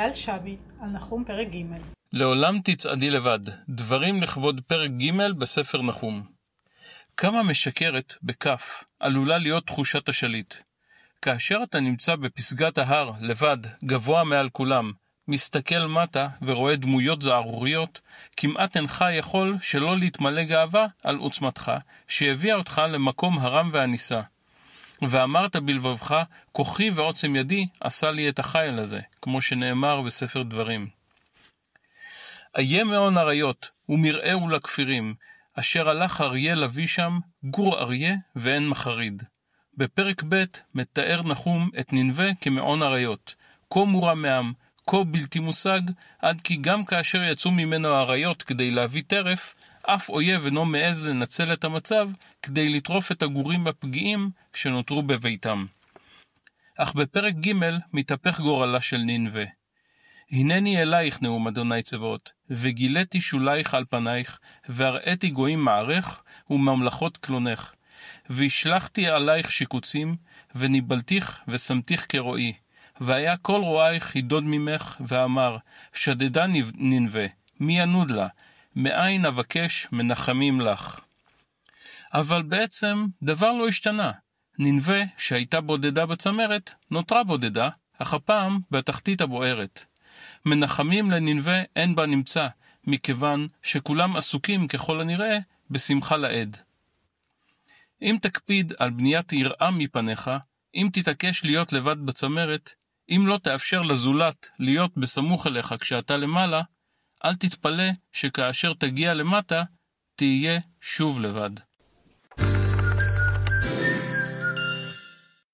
אייל שבי, על נחום פרק ג' לעולם תצעדי לבד, דברים לכבוד פרק ג' בספר נחום. כמה משקרת, בכף, עלולה להיות תחושת השליט. כאשר אתה נמצא בפסגת ההר, לבד, גבוה מעל כולם, מסתכל מטה ורואה דמויות זערוריות, כמעט אינך יכול שלא להתמלא גאווה על עוצמתך, שהביאה אותך למקום הרם והנישא. ואמרת בלבבך, כוחי ועוצם ידי עשה לי את החיל הזה, כמו שנאמר בספר דברים. איה מעון אריות, ומרעהו לכפירים, אשר הלך אריה לביא שם, גור אריה ואין מחריד. בפרק ב' מתאר נחום את ננבה כמעון אריות, כה מורם מעם, כה בלתי מושג, עד כי גם כאשר יצאו ממנו האריות כדי להביא טרף, אף אויב אינו מעז לנצל את המצב כדי לטרוף את הגורים הפגיעים שנותרו בביתם. אך בפרק ג' מתהפך גורלה של ננבה. הנני אלייך נאום אדוני צבאות, וגיליתי שולייך על פנייך, והראיתי גויים מערך, וממלכות קלונך. והשלכתי עלייך שיקוצים, וניבלתיך ושמתיך כרועי. והיה כל רועייך ידוד ממך, ואמר, שדדה ננבה, מי ינוד לה? מאין אבקש מנחמים לך. אבל בעצם דבר לא השתנה. ננבה, שהייתה בודדה בצמרת, נותרה בודדה, אך הפעם בתחתית הבוערת. מנחמים לננבה אין בה נמצא, מכיוון שכולם עסוקים ככל הנראה בשמחה לאיד. אם תקפיד על בניית יראה מפניך, אם תתעקש להיות לבד בצמרת, אם לא תאפשר לזולת להיות בסמוך אליך כשאתה למעלה, אל תתפלא שכאשר תגיע למטה, תהיה שוב לבד.